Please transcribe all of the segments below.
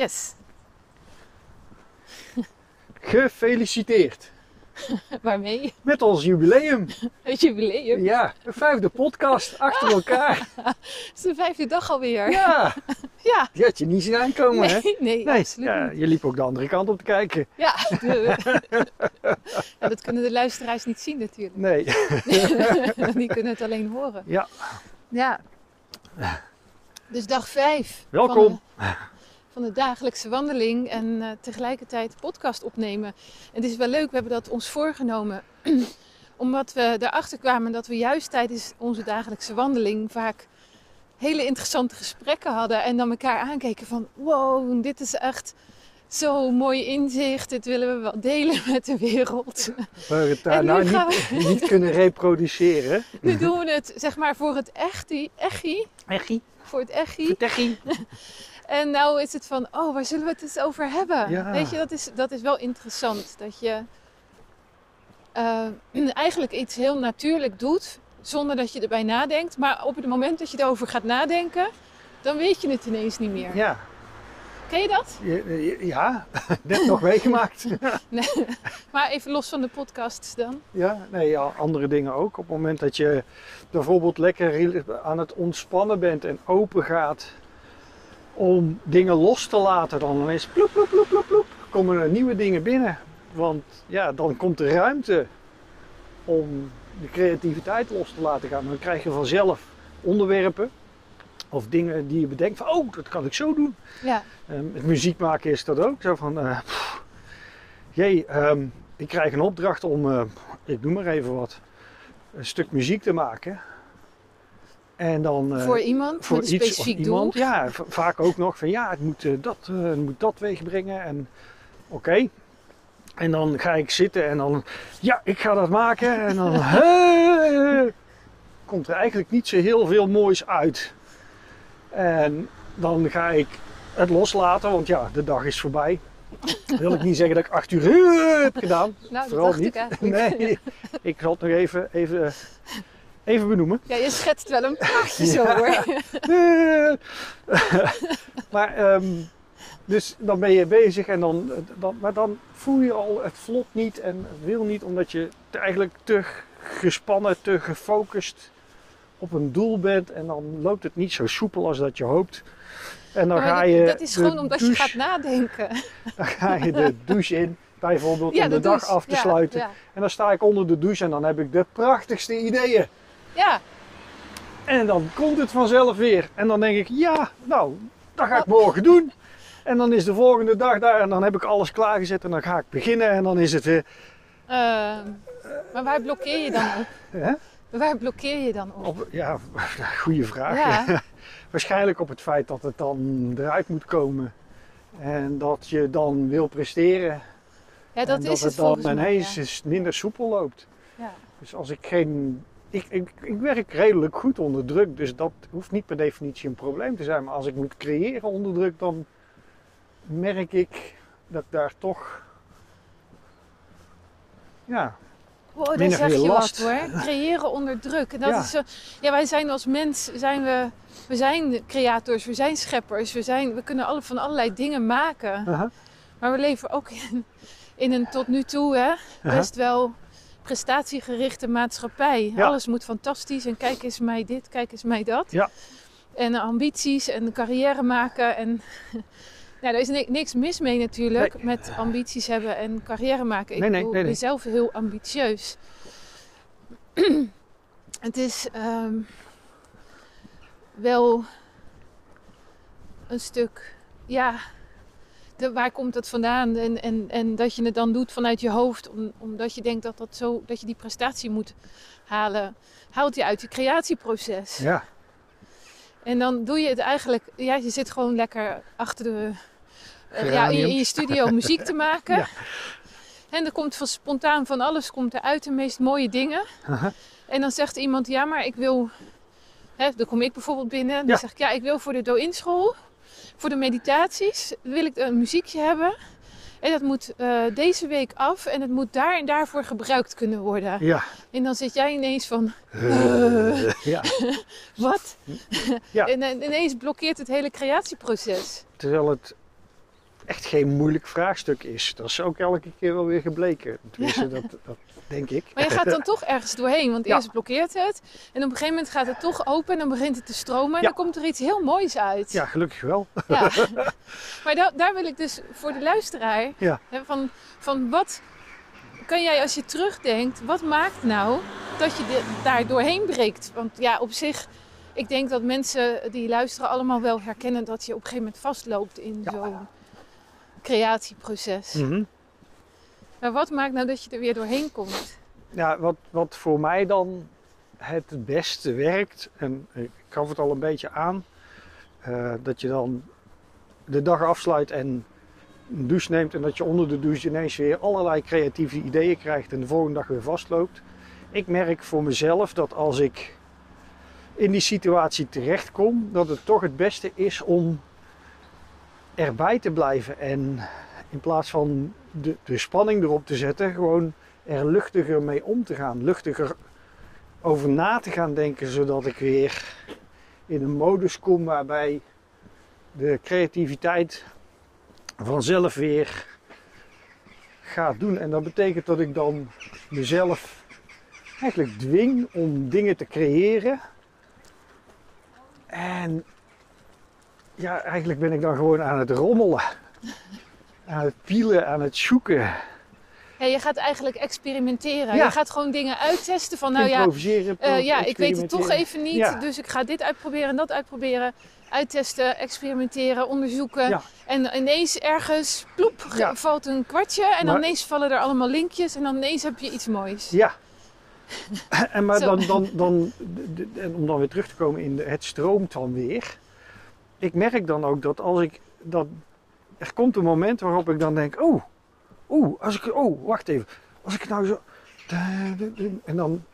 Yes. Gefeliciteerd Waarmee? met ons jubileum. Het jubileum. Ja, een vijfde podcast achter elkaar. Het is de vijfde dag alweer. Ja, Ja. die had je niet zien aankomen, hè? Nee, nee, absoluut ja, je liep ook de andere kant op te kijken. Ja. ja, dat kunnen de luisteraars niet zien natuurlijk. Nee, Die kunnen het alleen horen. ja, Ja. Dus dag vijf. Welkom. Van van de dagelijkse wandeling en eh, tegelijkertijd podcast opnemen. En het is wel leuk, we hebben dat ons voorgenomen. Omdat we erachter kwamen dat we juist tijdens onze dagelijkse wandeling vaak hele interessante gesprekken hadden. En dan elkaar aankeken van wow, dit is echt zo'n mooi inzicht. Dit willen we wel delen met de wereld. we het daar En nu nou gaan niet, niet kunnen reproduceren. Nu doen we het zeg maar voor het echtie, echie, Echie, voor het echie. vertechie. En nou is het van, oh, waar zullen we het eens over hebben? Ja. Weet je, dat is, dat is wel interessant. Dat je eh, eigenlijk iets heel natuurlijk doet, zonder dat je erbij nadenkt. Maar op het moment dat je erover gaat nadenken, dan weet je het ineens niet meer. Ja, Ken je dat? ja, net nog meegemaakt. Nee. Maar even los van de podcasts dan. Ja, nee, ja, andere dingen ook. Op het moment dat je bijvoorbeeld lekker aan het ontspannen bent en open gaat om dingen los te laten, dan ineens ploep, ploep, ploep, ploep, ploep, komen er nieuwe dingen binnen. Want ja, dan komt er ruimte om de creativiteit los te laten gaan. Dan krijg je vanzelf onderwerpen of dingen die je bedenkt van, oh, dat kan ik zo doen. Ja, Ehm, het muziek maken is dat ook. Zo van, eh, pff, jee, ehm, ik krijg een opdracht om, eh, ik noem maar even wat, een stuk muziek te maken. En dan eh, voor iemand voor een of specifiek iemand, doel. ja, vaak ook nog van ja, het moet, eh, dat, het moet dat wegbrengen en oké. En dan ga ik zitten en dan, ja, ik ga dat maken en dan komt er eigenlijk niet zo heel veel moois uit. En dan ga ik het loslaten, want ja, de dag is voorbij. Wil ik niet zeggen dat ik acht uur heb gedaan. Nou, dat Vooral dacht niet. ik. Nee, ik zal het nog even, even, even benoemen. Ja, je schetst wel een praatje zo hoor. maar ehm, dus dan ben je bezig en dan, dan, maar dan voel je al het vlot niet en het wil niet omdat je te- eigenlijk te gespannen, te gefocust op een doel bent en dan loopt het niet zo soepel als dat je hoopt. En dan ga je dat is gewoon omdat je gaat nadenken. dan ga je de douche in, bijvoorbeeld Ja, om de, de dag af te Ja, sluiten. En dan sta ik onder de douche en dan heb ik de prachtigste ideeën. Ja. En dan komt het vanzelf weer. En dan denk ik, ja, nou, dat ga ik morgen doen. En dan is de volgende dag daar en dan heb ik alles klaargezet en dan ga ik beginnen en dan is het weer... Ehm, maar waar blokkeer je dan op? Waar blokkeer je dan op? Op, ja, goede vraag. Ja. Waarschijnlijk op het feit dat het dan eruit moet komen. En dat je dan wil presteren. Ja, dat en is dat het het dan ineens Ja. is minder soepel loopt. Ja. Dus als ik geen... Ik, ik, ik werk redelijk goed onder druk, dus dat hoeft niet per definitie een probleem te zijn. Maar als ik moet creëren onder druk, dan merk ik dat ik daar toch... Ja, Wow, daar zeg je last. wat hoor. Creëren onder druk. En dat Ja. is zo, ja, wij zijn als mens, zijn we, we zijn creators, we zijn scheppers, we, zijn, we kunnen alle, van allerlei dingen maken. Maar we leven ook in, in een tot nu toe hè, best wel prestatiegerichte maatschappij. Ja. Alles moet fantastisch en kijk eens mij dit, kijk eens mij dat. Ja. En ambities en carrière maken. En, nou, daar is ni- niks mis mee natuurlijk Nee. met ambities hebben en carrière maken. Ik Nee, nee, bedoel, nee, nee. ben zelf heel ambitieus. Het is ehm, wel een stuk, ja, de, waar komt het vandaan? En, en, en dat je het dan doet vanuit je hoofd, om, omdat je denkt dat, dat, zo, dat je die prestatie moet halen, haalt je uit je creatieproces. Ja, En dan doe je het eigenlijk, ja, je zit gewoon lekker achter de, eh, ja, in, je, Geranium. in je studio muziek te maken. Ja. En er komt van spontaan van alles komt eruit, de meest mooie dingen. aha, En dan zegt iemand, ja, maar ik wil, hè, dan kom ik bijvoorbeeld binnen. En dan Ja. zeg ik, ja, ik wil voor de Do-In school, voor de meditaties, wil ik een muziekje hebben. En dat moet eh, deze week af en het moet daar en daarvoor gebruikt kunnen worden. ja. En dan zit jij ineens van, ja. wat? Ja. En ineens blokkeert het hele creatieproces. Terwijl het echt geen moeilijk vraagstuk is. Dat is ook elke keer wel weer gebleken. Tenminste, dat, dat denk ik. Maar je gaat dan toch ergens doorheen, want Ja. eerst blokkeert het. En op een gegeven moment gaat het toch open en dan begint het te stromen. En Ja. dan komt er iets heel moois uit. Ja, gelukkig wel. Ja. maar da- daar wil ik dus voor de luisteraar, hè, van, van wat kan jij als je terugdenkt, wat maakt nou dat je de- daar doorheen breekt? Want ja, op zich, ik denk dat mensen die luisteren allemaal wel herkennen dat je op een gegeven moment vastloopt in Ja. zo'n creatieproces. Mhm. Maar wat maakt nou dat je er weer doorheen komt? Ja, wat, wat voor mij dan het beste werkt, en ik gaf het al een beetje aan, eh, dat je dan de dag afsluit en een douche neemt en dat je onder de douche ineens weer allerlei creatieve ideeën krijgt en de volgende dag weer vastloopt. Ik merk voor mezelf dat als ik in die situatie terechtkom, dat het toch het beste is om erbij te blijven en in plaats van de, de spanning erop te zetten, gewoon er luchtiger mee om te gaan. Luchtiger over na te gaan denken, zodat ik weer in een modus kom waarbij de creativiteit vanzelf weer gaat doen. En dat betekent dat ik dan mezelf eigenlijk dwing om dingen te creëren. En ja, eigenlijk ben ik dan gewoon aan het rommelen. Aan het pielen, aan het zoeken. Ja, je gaat eigenlijk experimenteren. Ja. Je gaat gewoon dingen uittesten van, nou ja, improviseren. eh, ja, ik weet het toch even niet, Ja. dus ik ga dit uitproberen en dat uitproberen. Uittesten, experimenteren, onderzoeken. En ineens ergens, ploep, valt een kwartje. En dan ineens vallen er allemaal linkjes. En dan ineens heb je iets moois. Ja. en maar dan, dan, dan, en om dan weer terug te komen in de, het stroomt dan weer. Ik merk dan ook dat als ik dat er komt een moment waarop ik dan denk, oh, oeh, als ik, oh, wacht even, als ik nou zo, en dan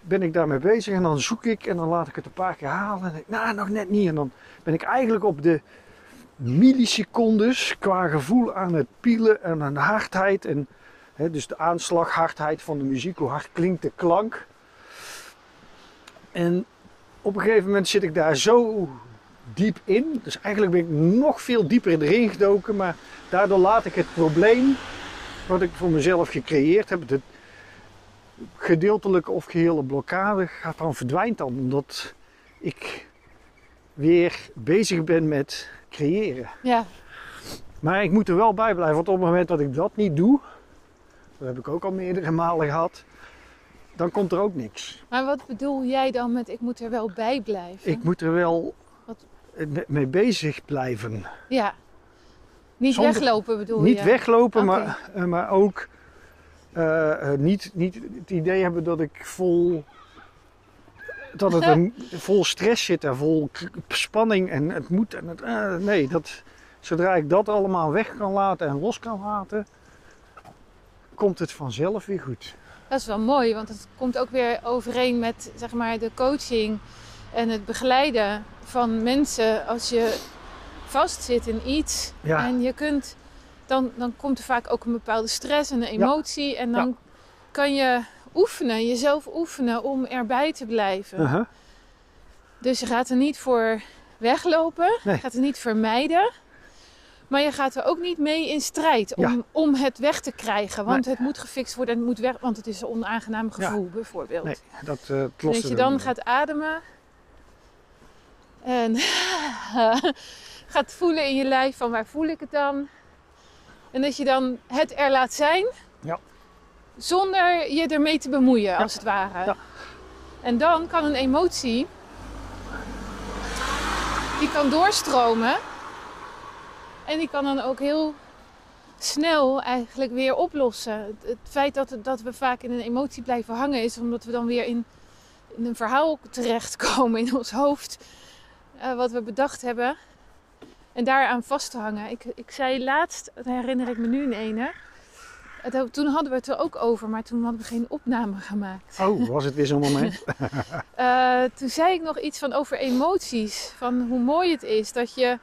ben ik daarmee bezig en dan zoek ik en dan laat ik het een paar keer halen en denk, nou, nog net niet. En dan ben ik eigenlijk op de millisecondes qua gevoel aan het pielen en aan hardheid en Hè, dus de aanslag, hardheid van de muziek, hoe hard klinkt de klank. En op een gegeven moment zit ik daar zo diep in. Dus eigenlijk ben ik nog veel dieper erin gedoken. Maar daardoor laat ik het probleem wat ik voor mezelf gecreëerd heb, de gedeeltelijke of gehele blokkade, gaat dan verdwijnt dan. Omdat ik weer bezig ben met creëren. Ja, Maar ik moet er wel bij blijven, want op het moment dat ik dat niet doe, dat heb ik ook al meerdere malen gehad, dan komt er ook niks. maar wat bedoel jij dan met ik moet er wel bij blijven? Ik moet er wel Wat? Me- mee bezig blijven. Ja. Niet Zonder- weglopen bedoel niet je? weglopen, Oké. maar, eh, maar ook eh, eh, niet, niet het idee hebben dat ik vol. Dat het een, vol stress zit en vol spanning en het moet en het. nee, dat, zodra ik dat allemaal weg kan laten en los kan laten, komt het vanzelf weer goed. Dat is wel mooi, want het komt ook weer overeen met zeg maar, de coaching en het begeleiden van mensen. Als je vastzit in iets Ja. en je kunt, dan, dan komt er vaak ook een bepaalde stress en een emotie. En dan kan je oefenen, jezelf oefenen om erbij te blijven. Uh-huh. Dus je gaat er niet voor weglopen, Nee. je gaat het niet vermijden. Maar je gaat er ook niet mee in strijd om, Ja. om het weg te krijgen. Want het moet gefixt worden en het moet weg, want het is een onaangenaam Ja. gevoel bijvoorbeeld. Nee, dat eh het En lost dat je er dan gaat ademen en gaat voelen in je lijf van waar voel ik het dan. En dat je dan het er laat zijn Ja. zonder je ermee te bemoeien als het ware. Ja. En dan kan een emotie, die kan doorstromen en die kan dan ook heel snel eigenlijk weer oplossen. Het, het feit dat, dat we vaak in een emotie blijven hangen is omdat we dan weer in, in een verhaal terechtkomen in ons hoofd. Eh, wat we bedacht hebben. En daaraan vast te hangen. Ik, ik zei laatst, dat herinner ik me nu in ene. het- Toen hadden we het er ook over, maar toen hadden we geen opname gemaakt. Oh, was het weer zo'n moment? Eh, toen zei ik nog iets van over emoties. Van hoe mooi het is dat je.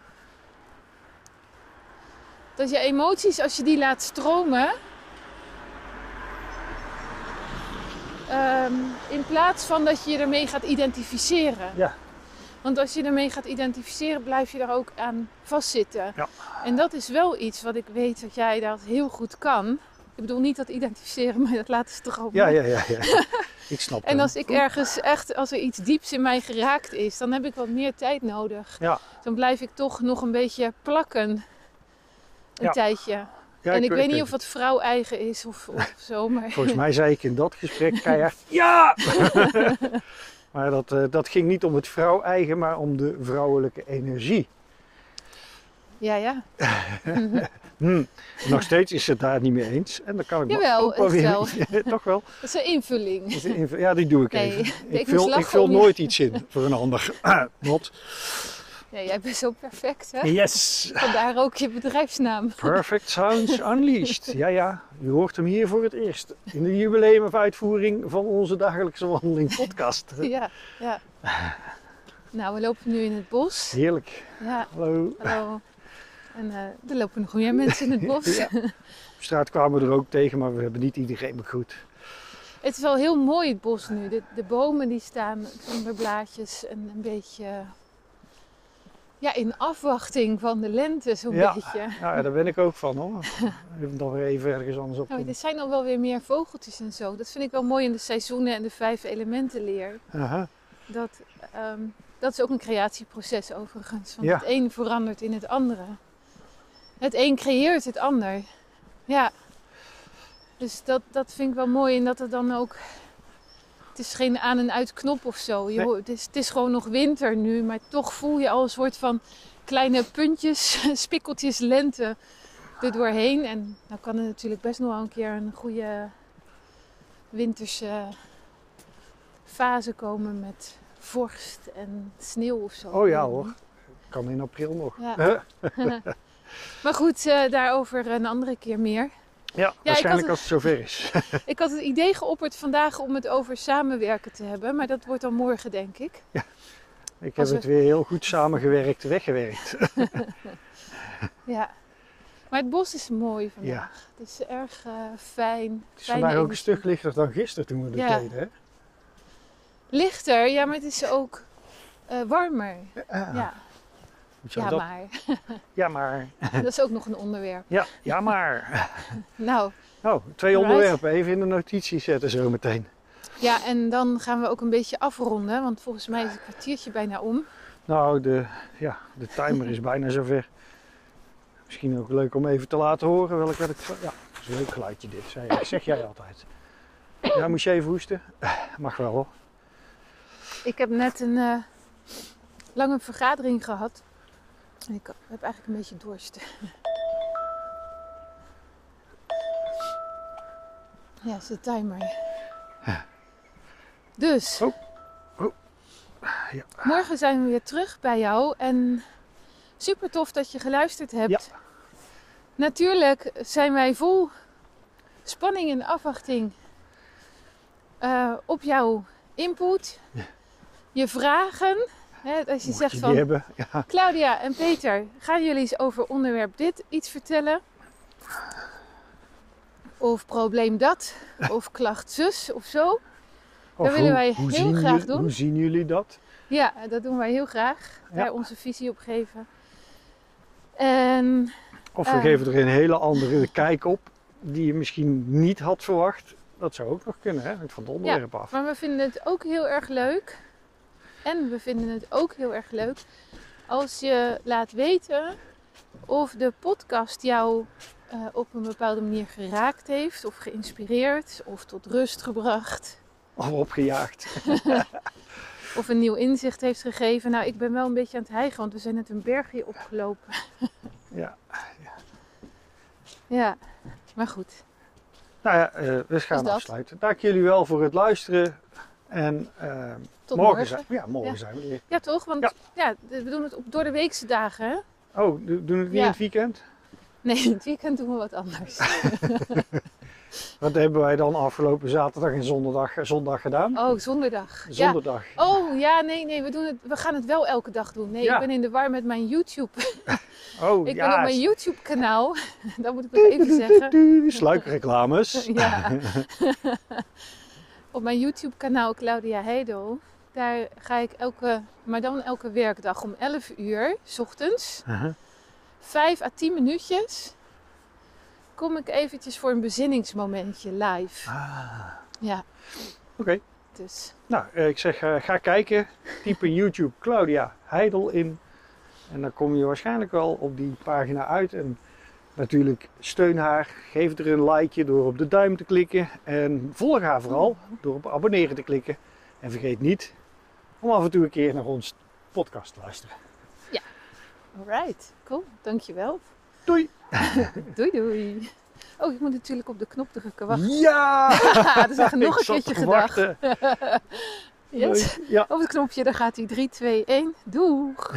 Dat je emoties, als je die laat stromen. ehm, in plaats van dat je je ermee gaat identificeren. Ja. Want als je ermee gaat identificeren, blijf je daar ook aan vastzitten. Ja. En dat is wel iets wat ik weet dat jij dat heel goed kan. Ik bedoel niet dat identificeren, maar dat laten stromen. Ja, ja, ja. ja. ik snap En hem. als ik ergens echt, als er iets dieps in mij geraakt is, dan heb ik wat meer tijd nodig. Ja. Dan blijf ik toch nog een beetje plakken. Een Ja. tijdje. Ja, en ik, weet niet het. of het vrouw eigen is of, of zo, maar Volgens mij zei ik in dat gesprek keihard ja! maar dat, eh, dat ging niet om het vrouw-eigen, maar om de vrouwelijke energie. ja, ja. Hm, Nog steeds is ze het daar niet mee eens. En dan kan ik Jawel, ook wel weer... wel. Toch wel? Dat is een invulling. Is Ja, die doe ik Nee, even. ik vul, ik vul nooit iets in voor een ander. Not. Ja, jij bent zo perfect, hè? Yes! Vandaar ook je bedrijfsnaam. Perfect Sounds Unleashed. Ja, ja, u hoort hem hier voor het eerst. In de jubileum of uitvoering van onze dagelijkse wandeling podcast. Ja, ja. Nou, we lopen nu in het bos. Heerlijk. Ja, Hallo. hallo. En eh, er lopen nog meer mensen in het bos. Ja. Op straat kwamen we er ook tegen, maar we hebben niet iedereen begroet. Het is wel heel mooi het bos nu. De, de bomen die staan zonder blaadjes en een beetje ja, in afwachting van de lente zo'n Ja. beetje. Nou ja, daar ben ik ook van hoor. Even weer even ergens anders op. Nou, er zijn al wel weer meer vogeltjes en zo. Dat vind ik wel mooi in de seizoenen en de vijf elementen leer. Aha. Dat, ehm, dat is ook een creatieproces overigens. Want Ja. het een verandert in het andere. Het een creëert het ander. Ja. Dus dat, dat vind ik wel mooi. En dat het dan ook... Het is geen aan- en uitknop of zo. Je Nee. het, is, het is gewoon nog winter nu. Maar toch voel je al een soort van kleine puntjes, spikkeltjes lente er doorheen. En dan kan er natuurlijk best nog wel een keer een goede winterse fase komen met vorst en sneeuw of zo. Oh ja hoor. Kan in april nog. Ja. Maar goed, eh, daarover een andere keer meer. Ja, waarschijnlijk het- als het zover is. Ik had het idee geopperd vandaag om het over samenwerken te hebben, maar dat wordt dan morgen, denk ik. Ik heb we- het weer heel goed samengewerkt, weggewerkt. Ja. Maar het bos is mooi vandaag. Ja. Het is erg eh, fijn. Het is vandaag ook een stuk lichter dan gisteren toen we Ja. deden. Hè? Lichter, ja, maar het is ook eh, warmer. Ja. Ja, Hoezo ja dat? maar. Ja, maar. Dat is ook nog een onderwerp. Ja, ja, maar. Nou, Oh, twee onderwerpen even in de notities zetten zo meteen. ja, en dan gaan we ook een beetje afronden, want volgens mij is het kwartiertje bijna om. Nou, de, ja, de timer is bijna zover. Misschien ook leuk om even te laten horen welk wat ik... Ja, dat is een leuk geluidje dit, zeg, jij- zeg jij altijd. Ja, moest je even hoesten? Mag wel hoor. Ik heb net een eh, lange vergadering gehad. Ik heb eigenlijk een beetje dorst. Ja, is de timer. Dus, Oh. Oh. Ja. morgen zijn we weer terug bij jou. En super tof dat je geluisterd hebt. Ja. Natuurlijk zijn wij vol spanning en afwachting eh, op jouw input. Je vragen. Hè, als je Mocht zegt je van... hebben. Ja. Claudia en Peter, gaan jullie eens over onderwerp dit iets vertellen? Of probleem dat? Of klacht zus of zo? Of willen wij hoe heel graag doen. Hoe zien jullie dat? Ja, dat doen wij heel graag. Daar Ja. onze visie op geven. En Of we Eh. geven er een hele andere kijk op die je misschien niet had verwacht. Dat zou ook nog kunnen, hè? Van het onderwerp af. Maar we vinden het ook heel erg leuk. En we vinden het ook heel erg leuk als je laat weten of de podcast jou eh, op een bepaalde manier geraakt heeft, of geïnspireerd, of tot rust gebracht, Of opgejaagd. of een nieuw inzicht heeft gegeven. Nou, ik ben wel een beetje aan het hijgen, want we zijn net een bergje opgelopen. Ja. Ja, maar goed. Nou ja, eh, we gaan Dus afsluiten. Dank jullie wel voor het luisteren. En eh, Tot morgen, morgen. Zijn, ja, morgen Ja. zijn we weer. Ja, toch? Want Ja. ja. we doen het op door de weekse dagen, hè? Oh, do- doen we het niet Ja. in het weekend? Nee, in het weekend doen we wat anders. Wat hebben wij dan afgelopen zaterdag en zondag, zondag gedaan? Oh, zonderdag. Ja. Zonderdag. Oh ja, nee, nee, we, doen het, we gaan het wel elke dag doen. Nee, ik ben in de war met mijn YouTube. Oh, Ik ja. ben op mijn YouTube kanaal. Dat moet ik nog even zeggen. Sluikreclames. Ja. Op mijn YouTube kanaal Claudia Hedel. Daar ga ik elke, maar dan elke werkdag om 11 uur, s ochtends, Uh-huh. 5 à 10 minuutjes, kom ik eventjes voor een bezinningsmomentje live. Ah, Ja, Oké. dus Nou, eh, ik zeg, eh, ga kijken. Typ in YouTube Claudia Heidel in. En dan kom je waarschijnlijk wel op die pagina uit. En natuurlijk steun haar. Geef er een likeje door op de duim te klikken. En volg haar vooral door op abonneren te klikken. En vergeet niet om af en toe een keer naar ons podcast te luisteren. alright, cool, dankjewel. Doei! Doei doei. Oh, ik moet natuurlijk op de knop drukken, wacht. Ja! dat is echt nog een keertje gedacht. Yes. Ja. Op het knopje, daar gaat hij 3, 2, 1, doeg!